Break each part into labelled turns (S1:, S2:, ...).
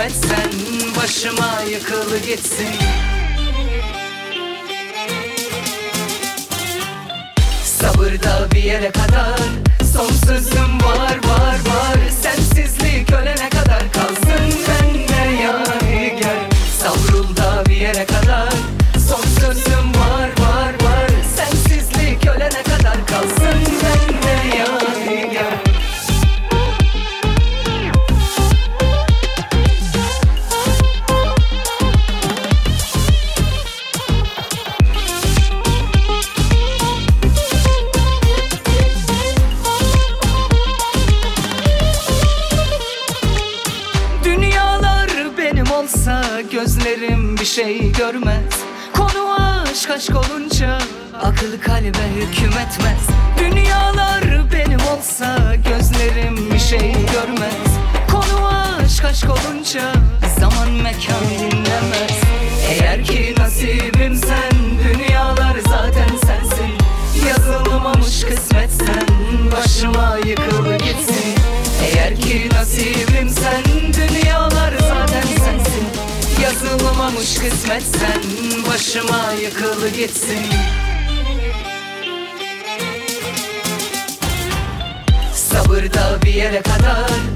S1: etsen Başıma yıkılı gitsin. Sabır da bir yere kadar Son sözüm var var var. Sensizlik ölene kadar. başıma yıkılı gitsin. Sabır da bir yere kadar.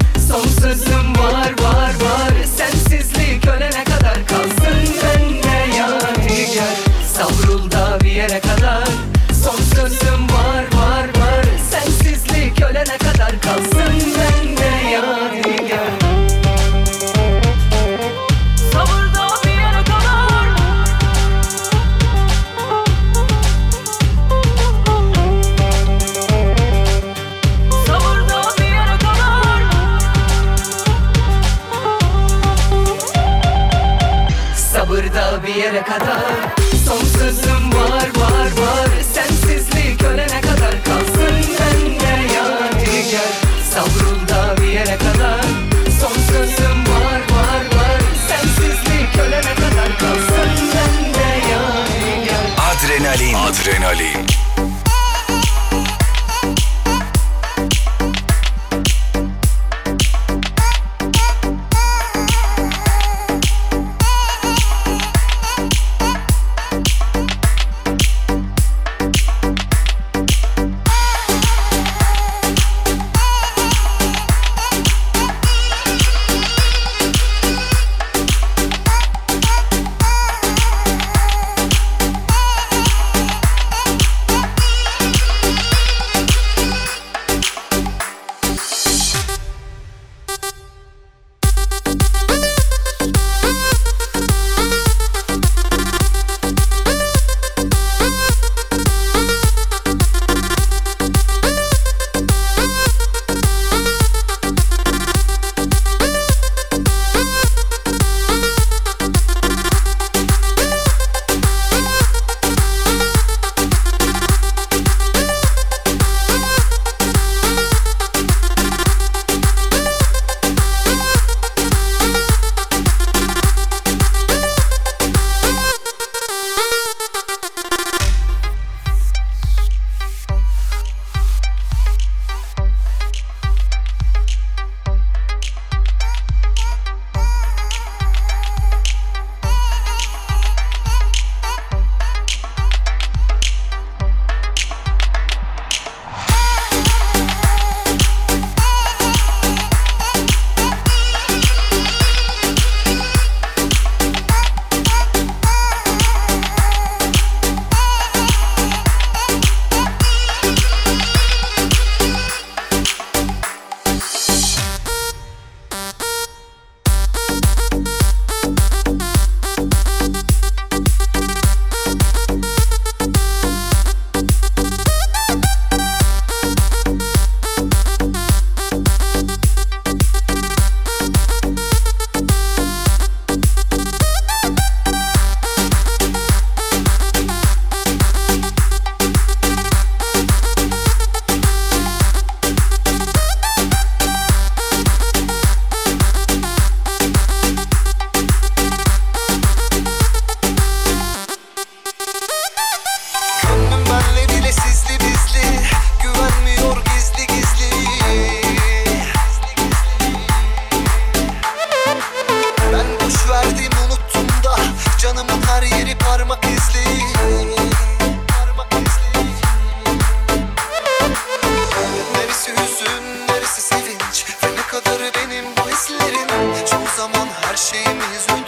S2: Her şeyimiz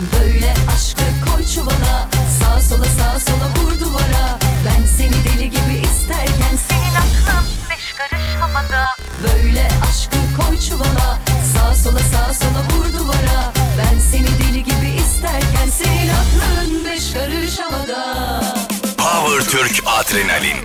S3: Böyle aşkı koy çuvala Sağ sola sağ sola vur duvara. Ben seni deli gibi isterken Senin aklın beş karış havada. Böyle aşkı koy çuvala Sağ sola sağ sola vur duvara. Ben seni deli gibi isterken Senin aklın beş karış havada. Power
S4: Türk Adrenalin.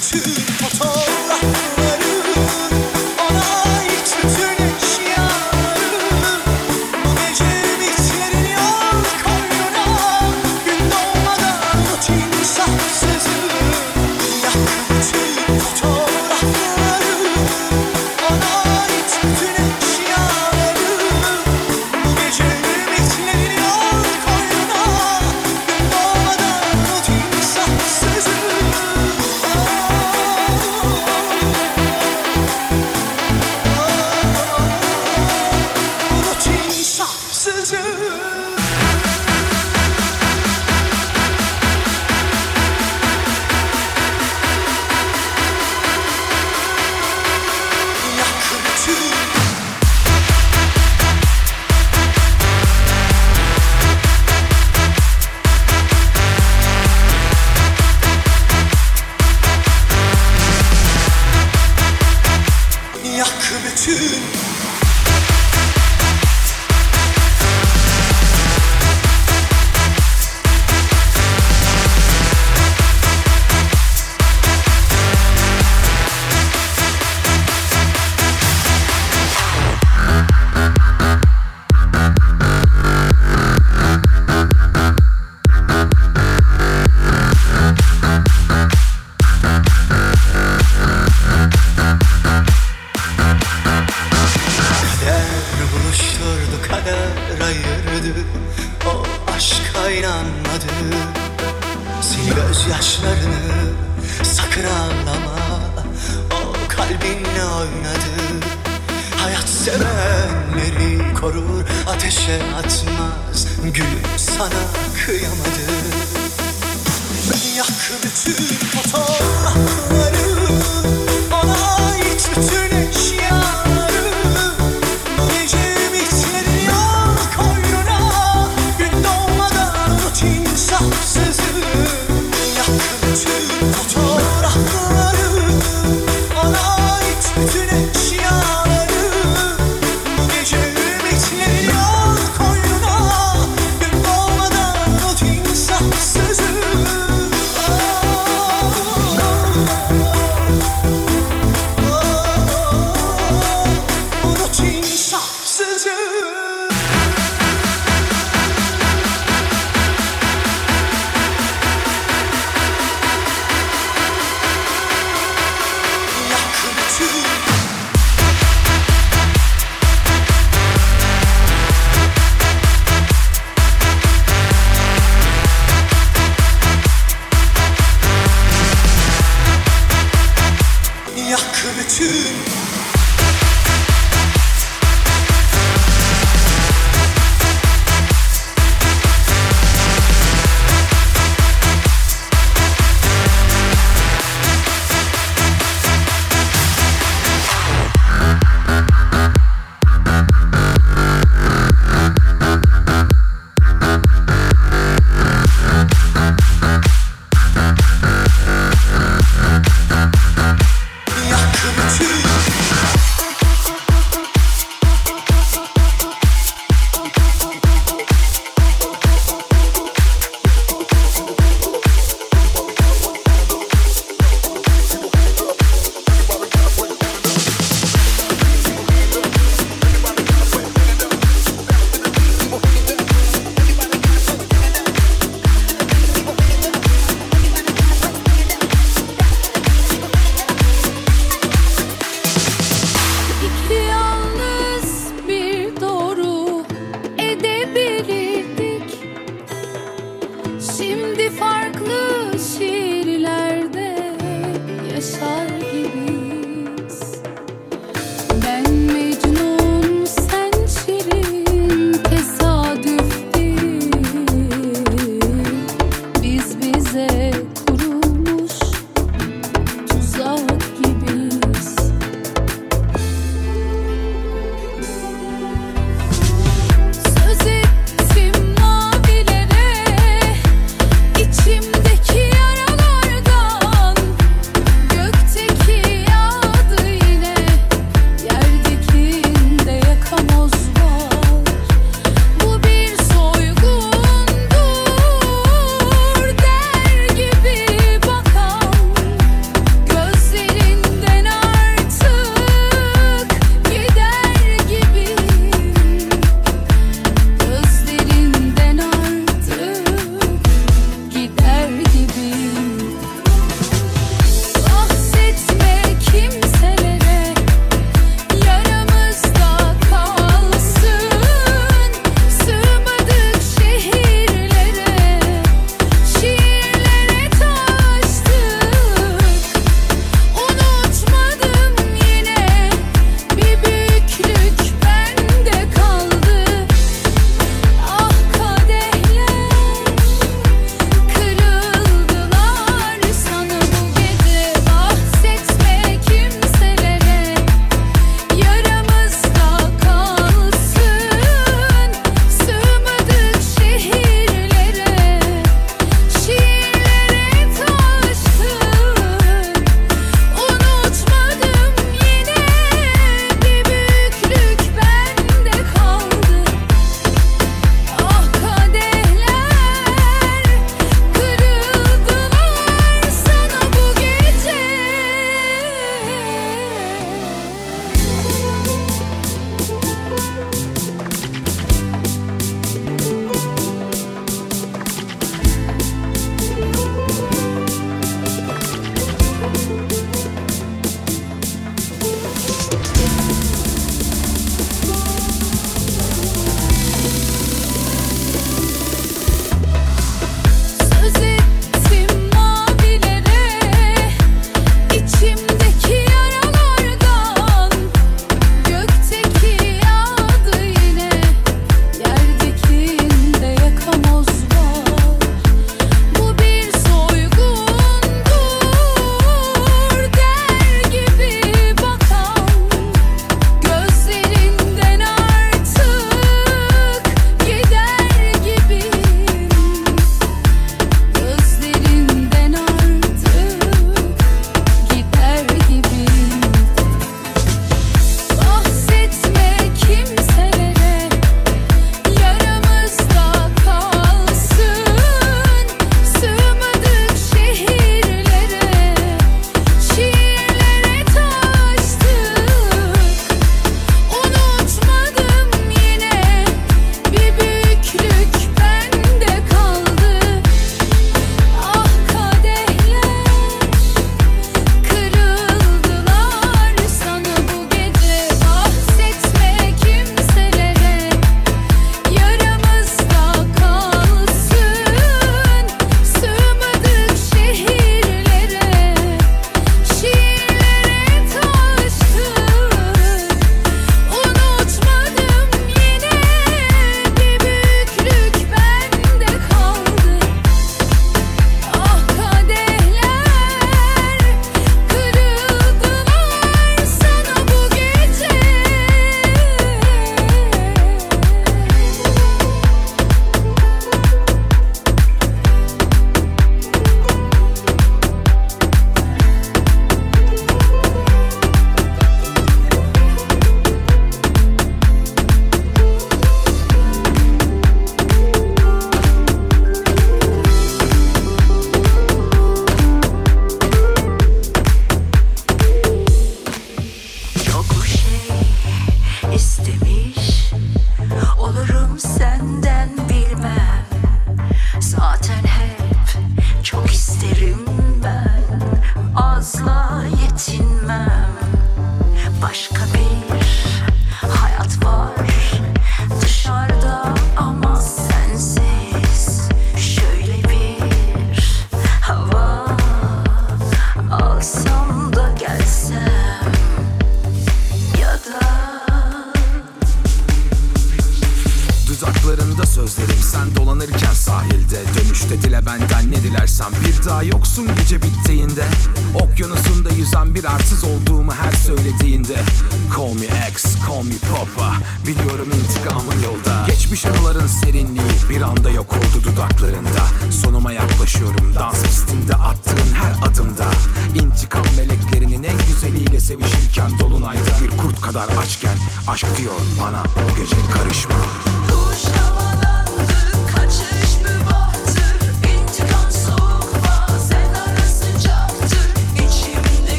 S5: too.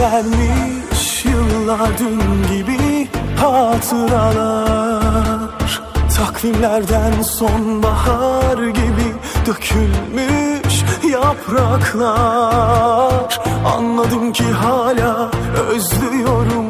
S5: vermiş yıllar dün gibi hatıralar. Takvimlerden sonbahar gibi dökülmüş yapraklar. Anladım ki hala özlüyorum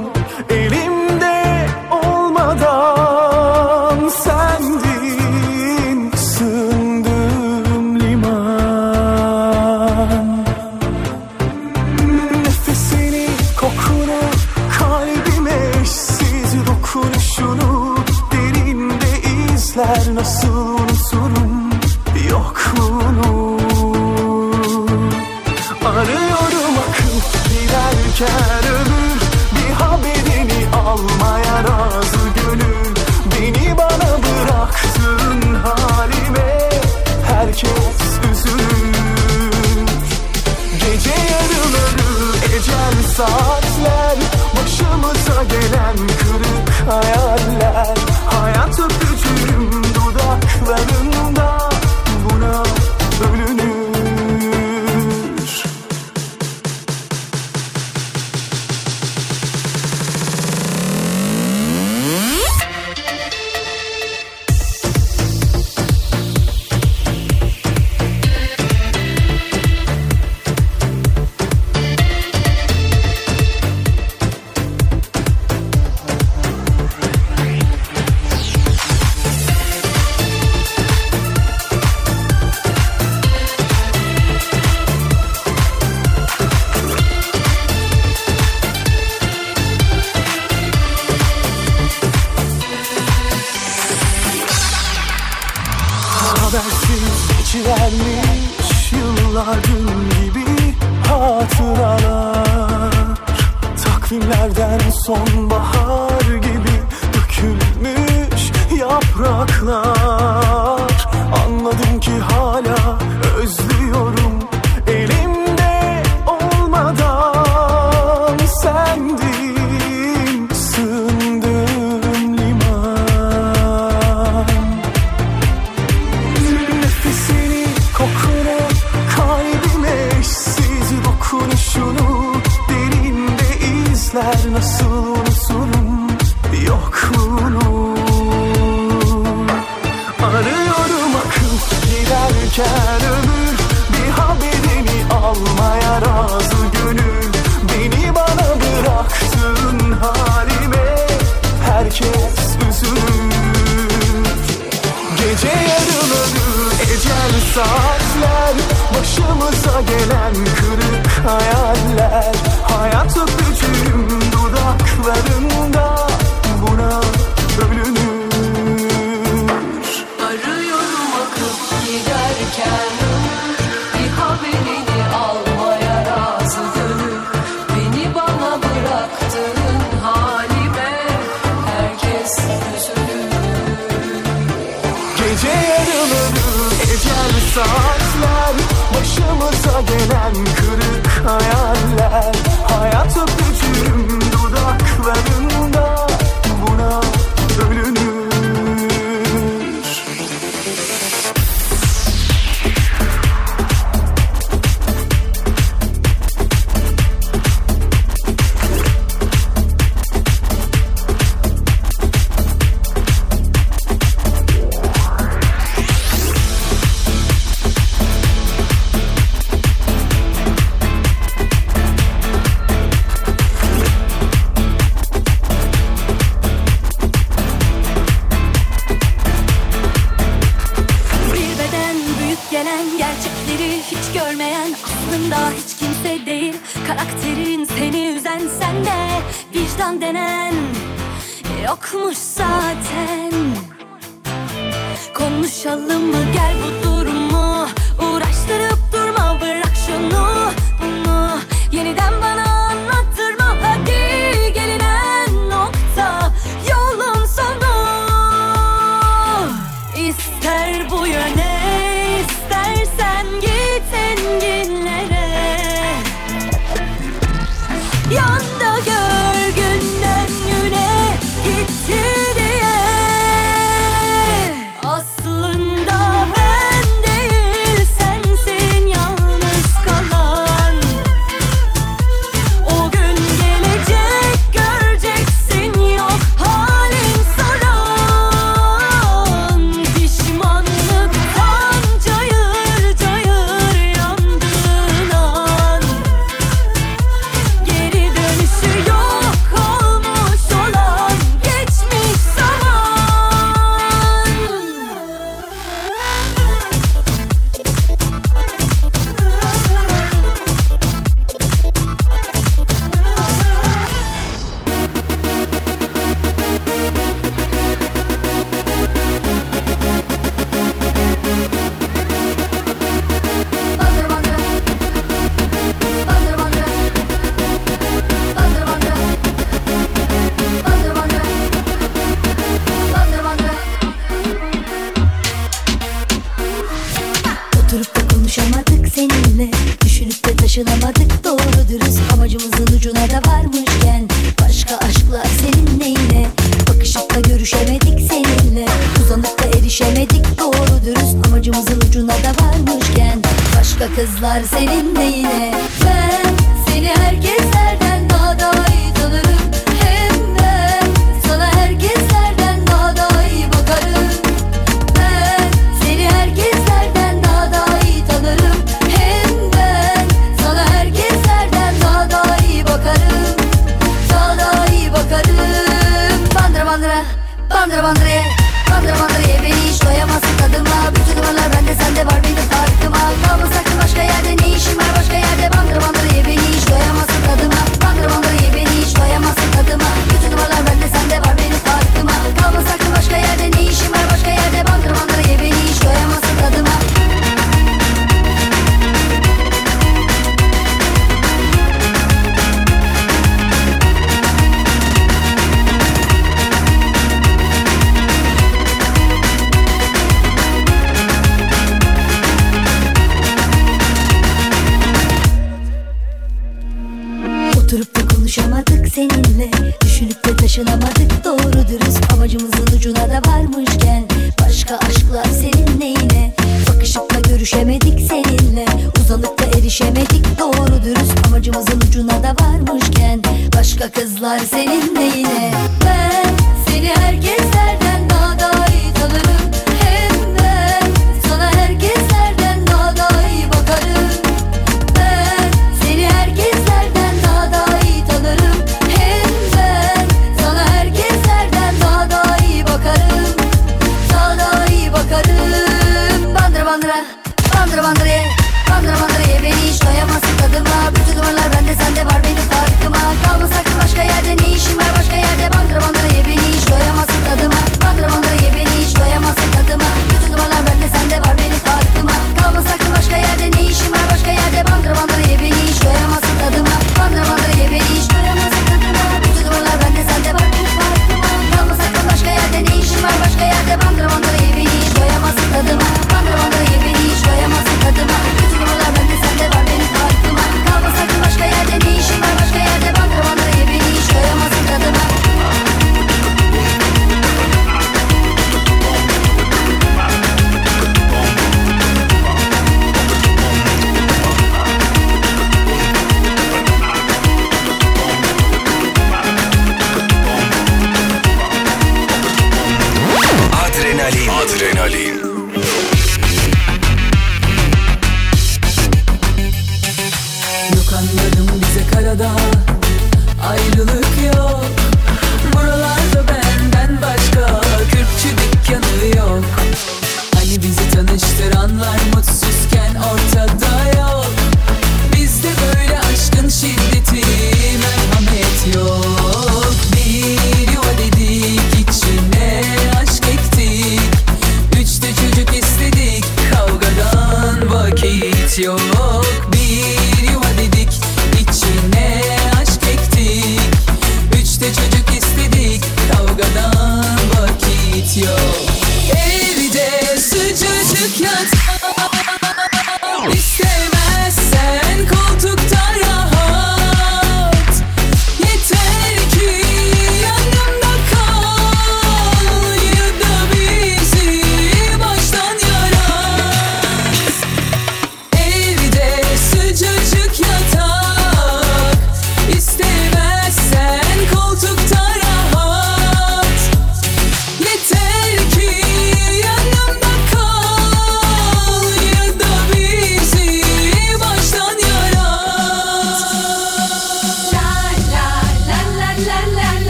S6: Oh yeah.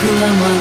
S6: Kulaman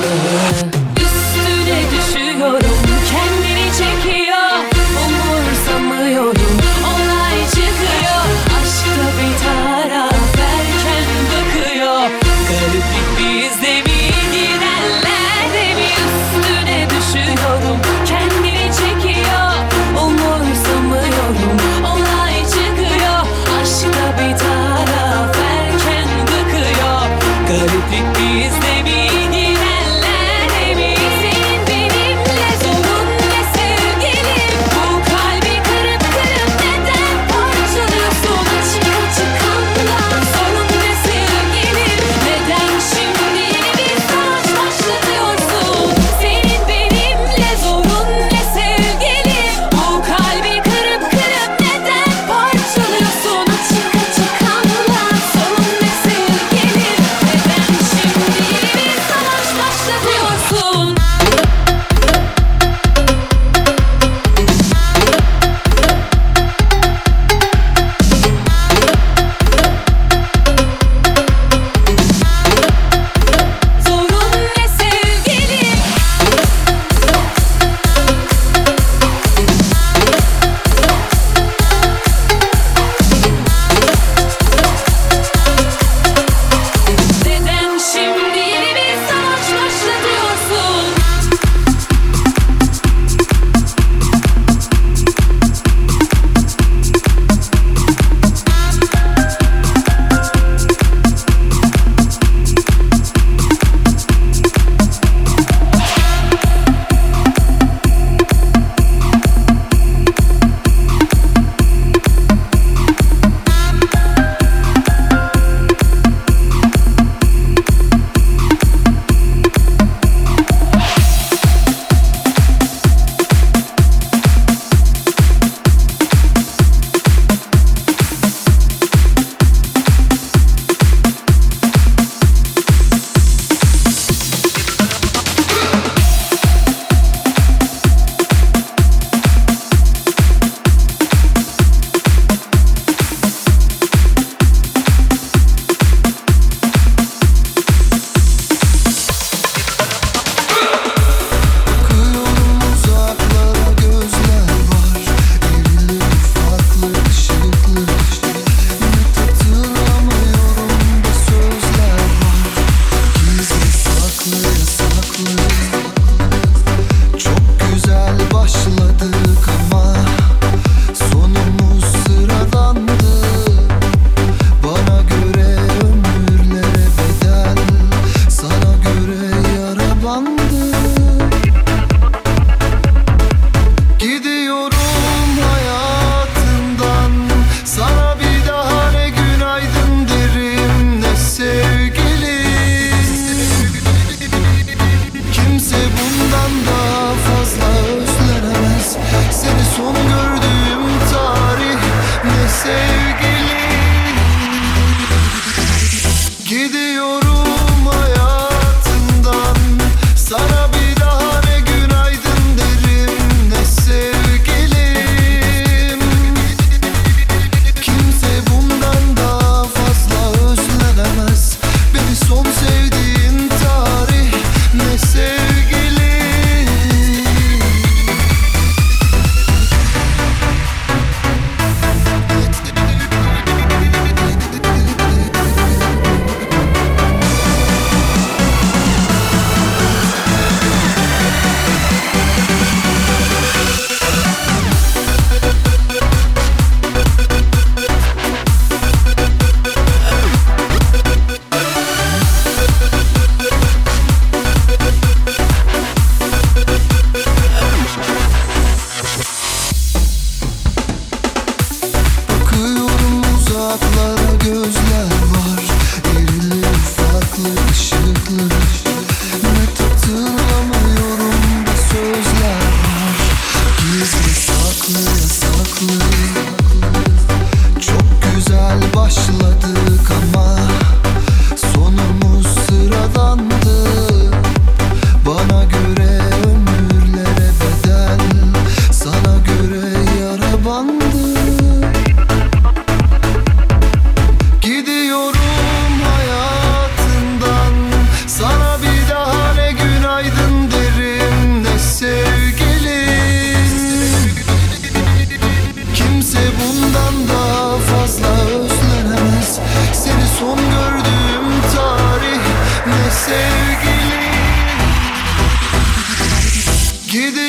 S5: Gidiyorum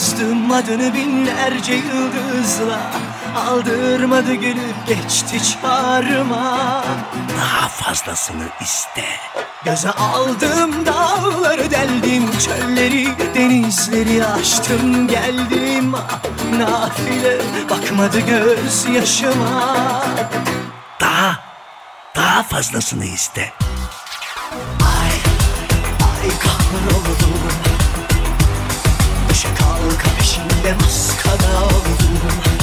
S5: Yazdım adını binlerce yıldızla. Aldırmadı gülüp geçti çağrıma.
S1: Daha fazlasını iste.
S5: Göze aldım dağları deldim Çölleri denizleri aştım geldim. Nafile bakmadı göz yaşıma
S1: Daha daha fazlasını iste.
S5: Ay ay kahroldum. Halka peşinde maskada oldum.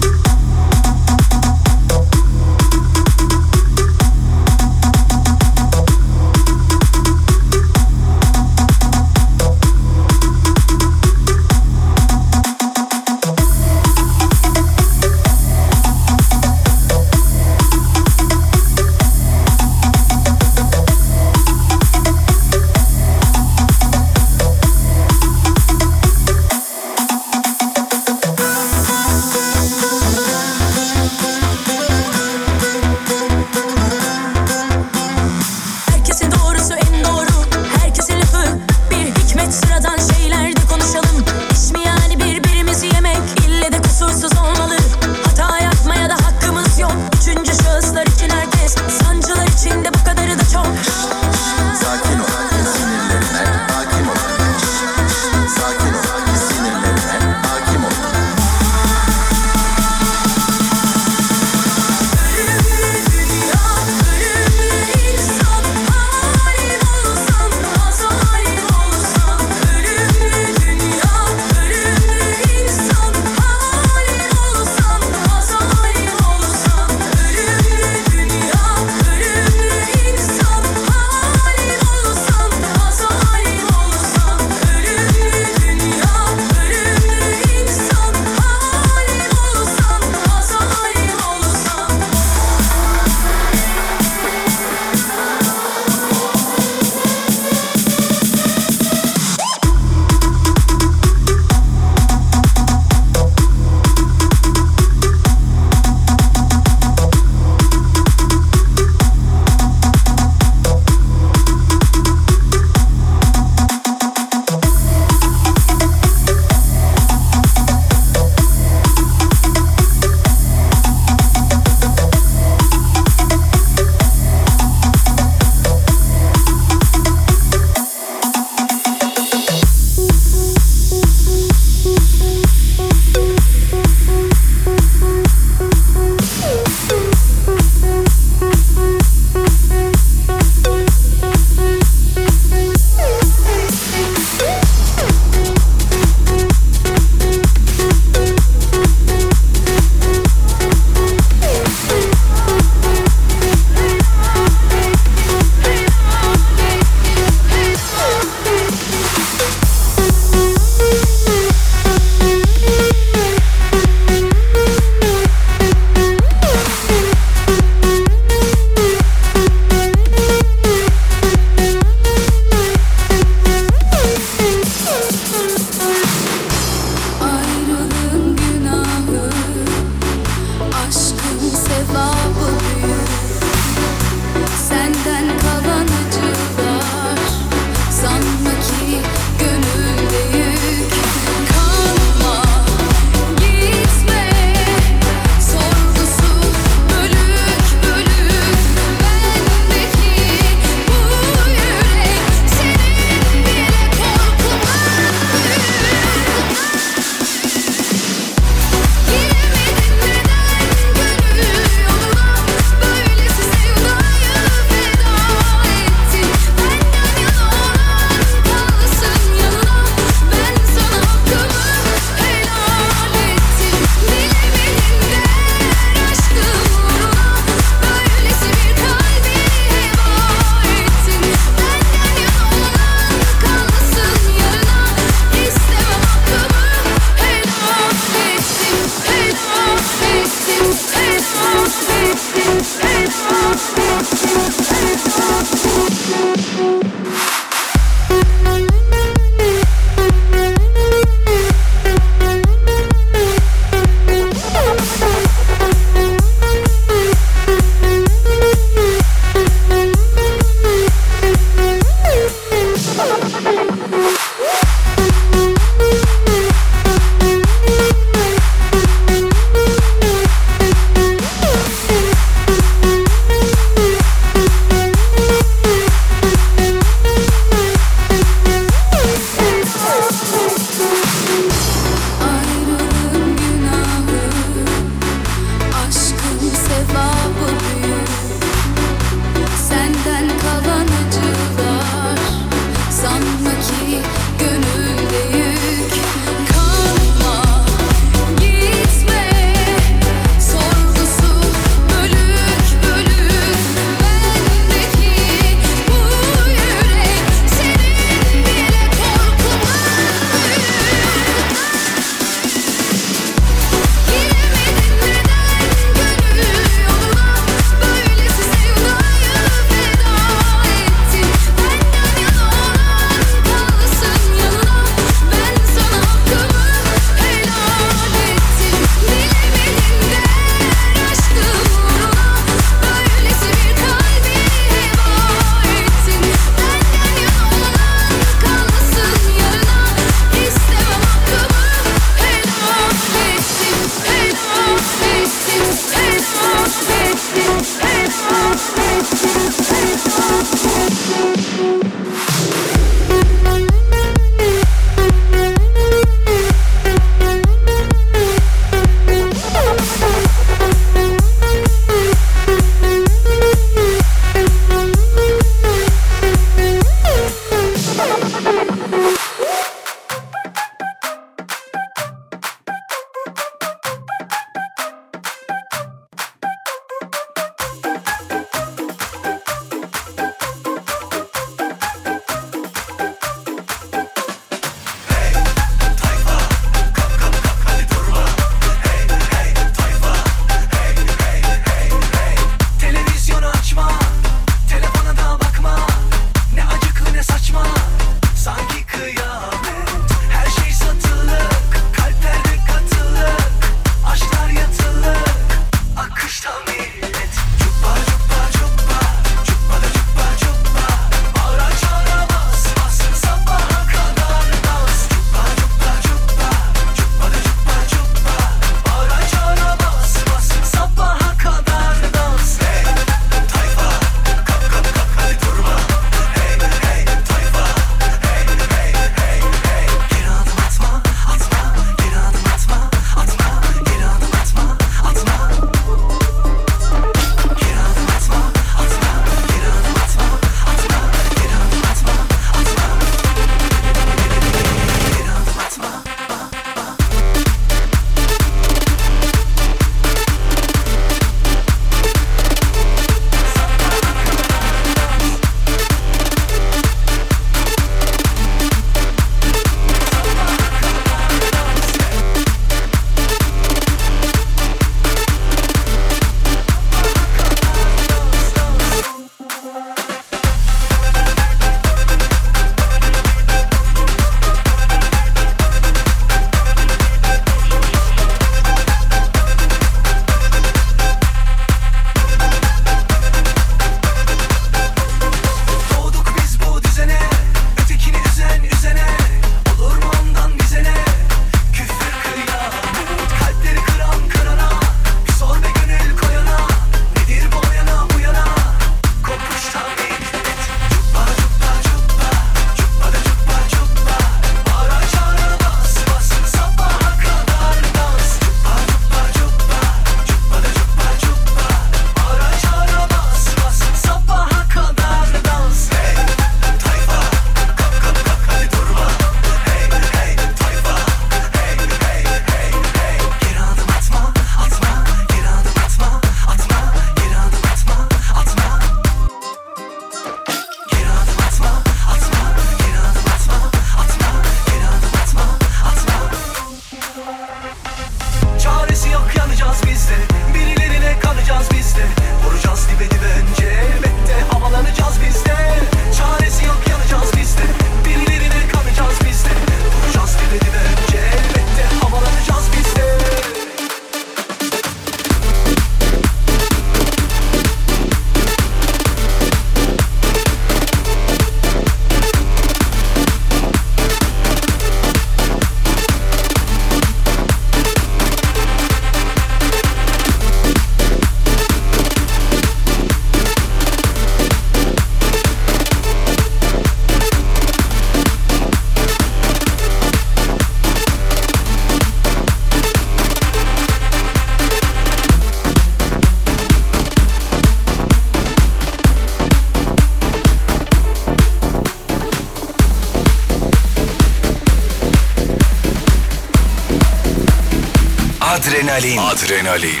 S7: Adrenalin.
S4: Adrenalin.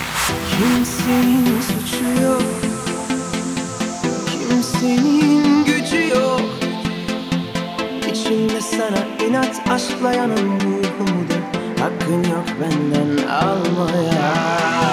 S8: Kimsenin suçu yok. Kimsenin gücü yok. İçimde sana inat aşkla yanan ruhumu da. Hakkın yok benden almaya.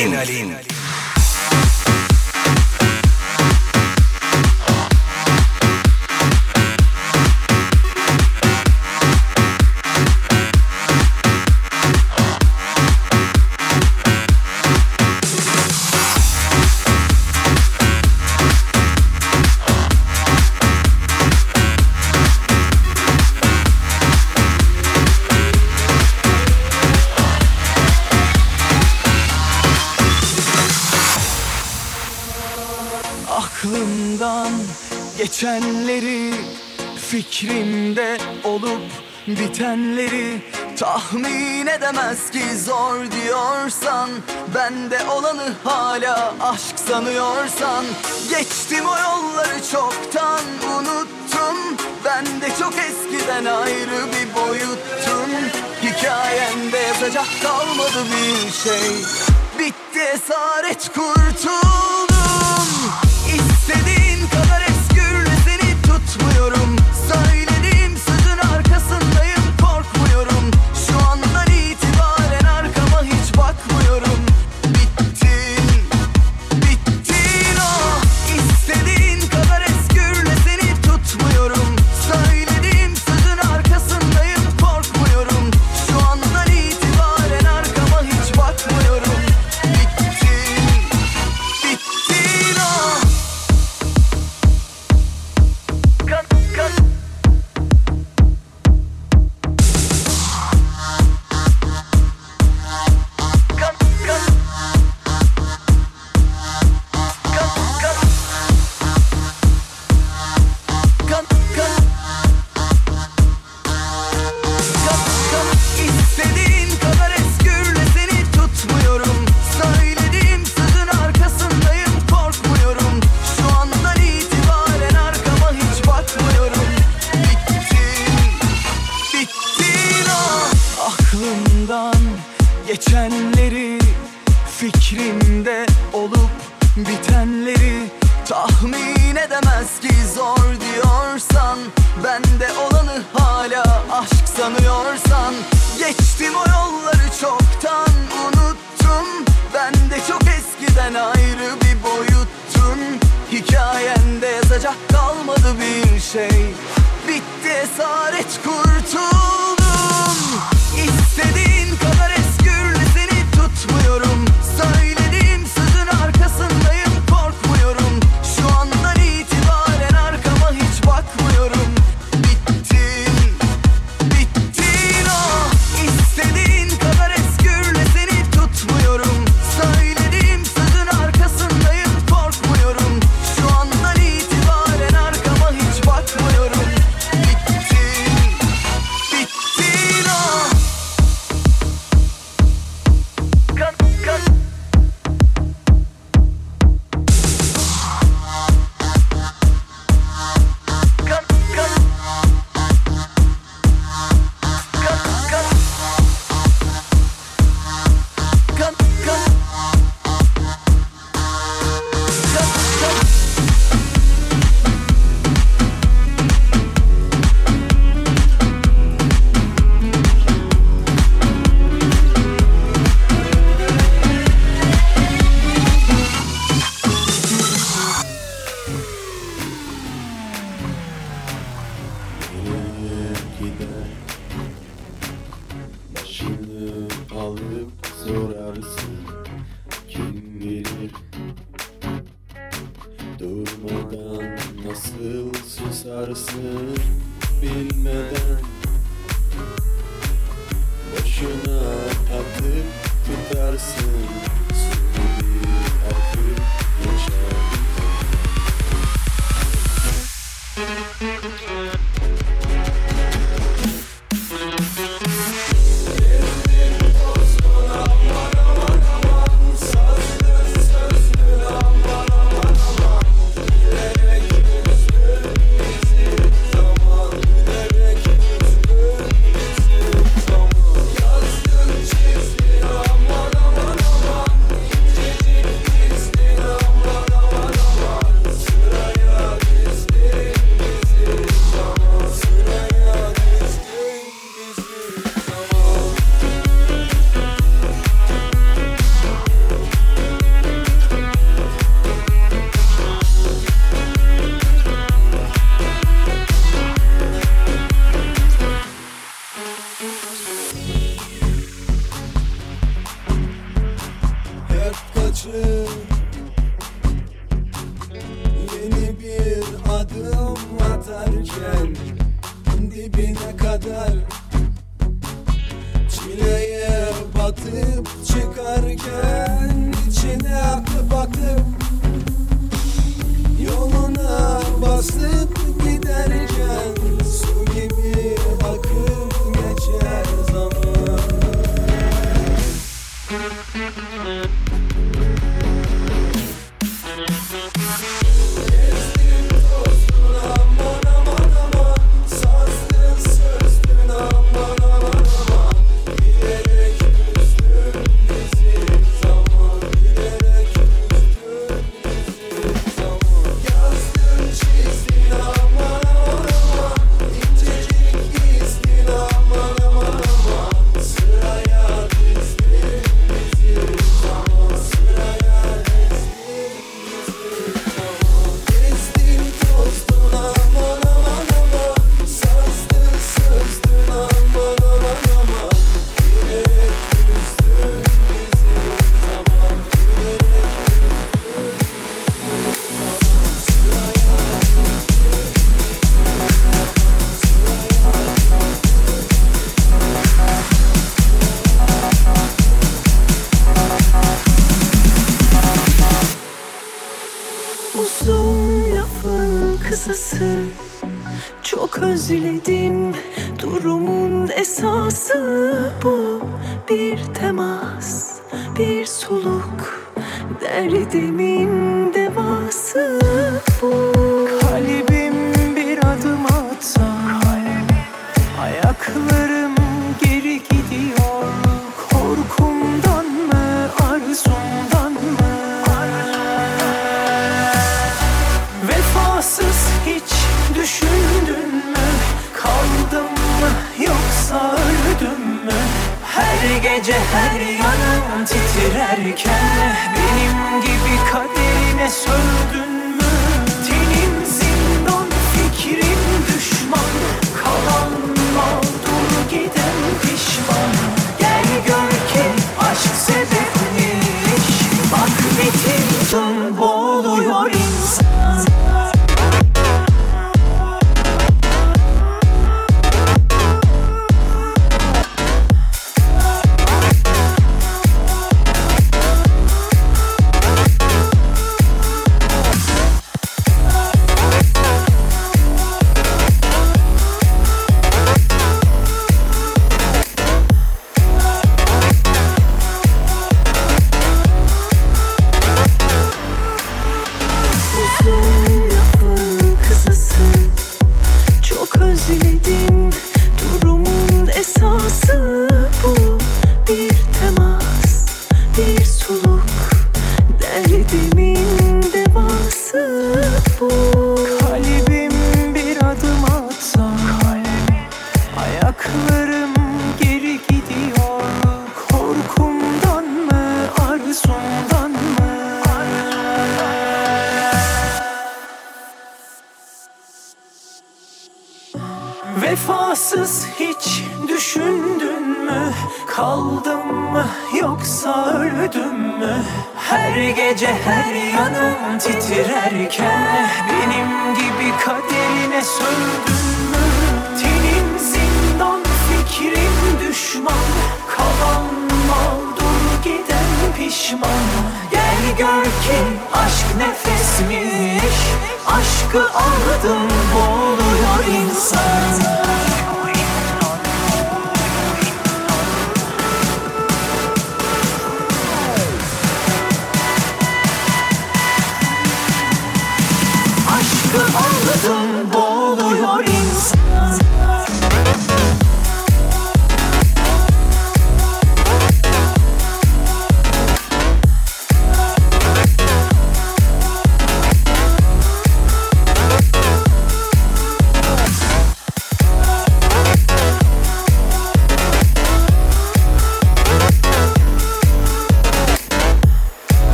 S5: Adrenaline. aşk sanıyorsan Geçtim o yolları çoktan unuttum Ben de çok eskiden ayrı bir boyuttum. Hikayemde yazacak kalmadı bir şey. Bitti esaret kurtuldum. İstediğim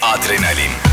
S5: Adrenalin.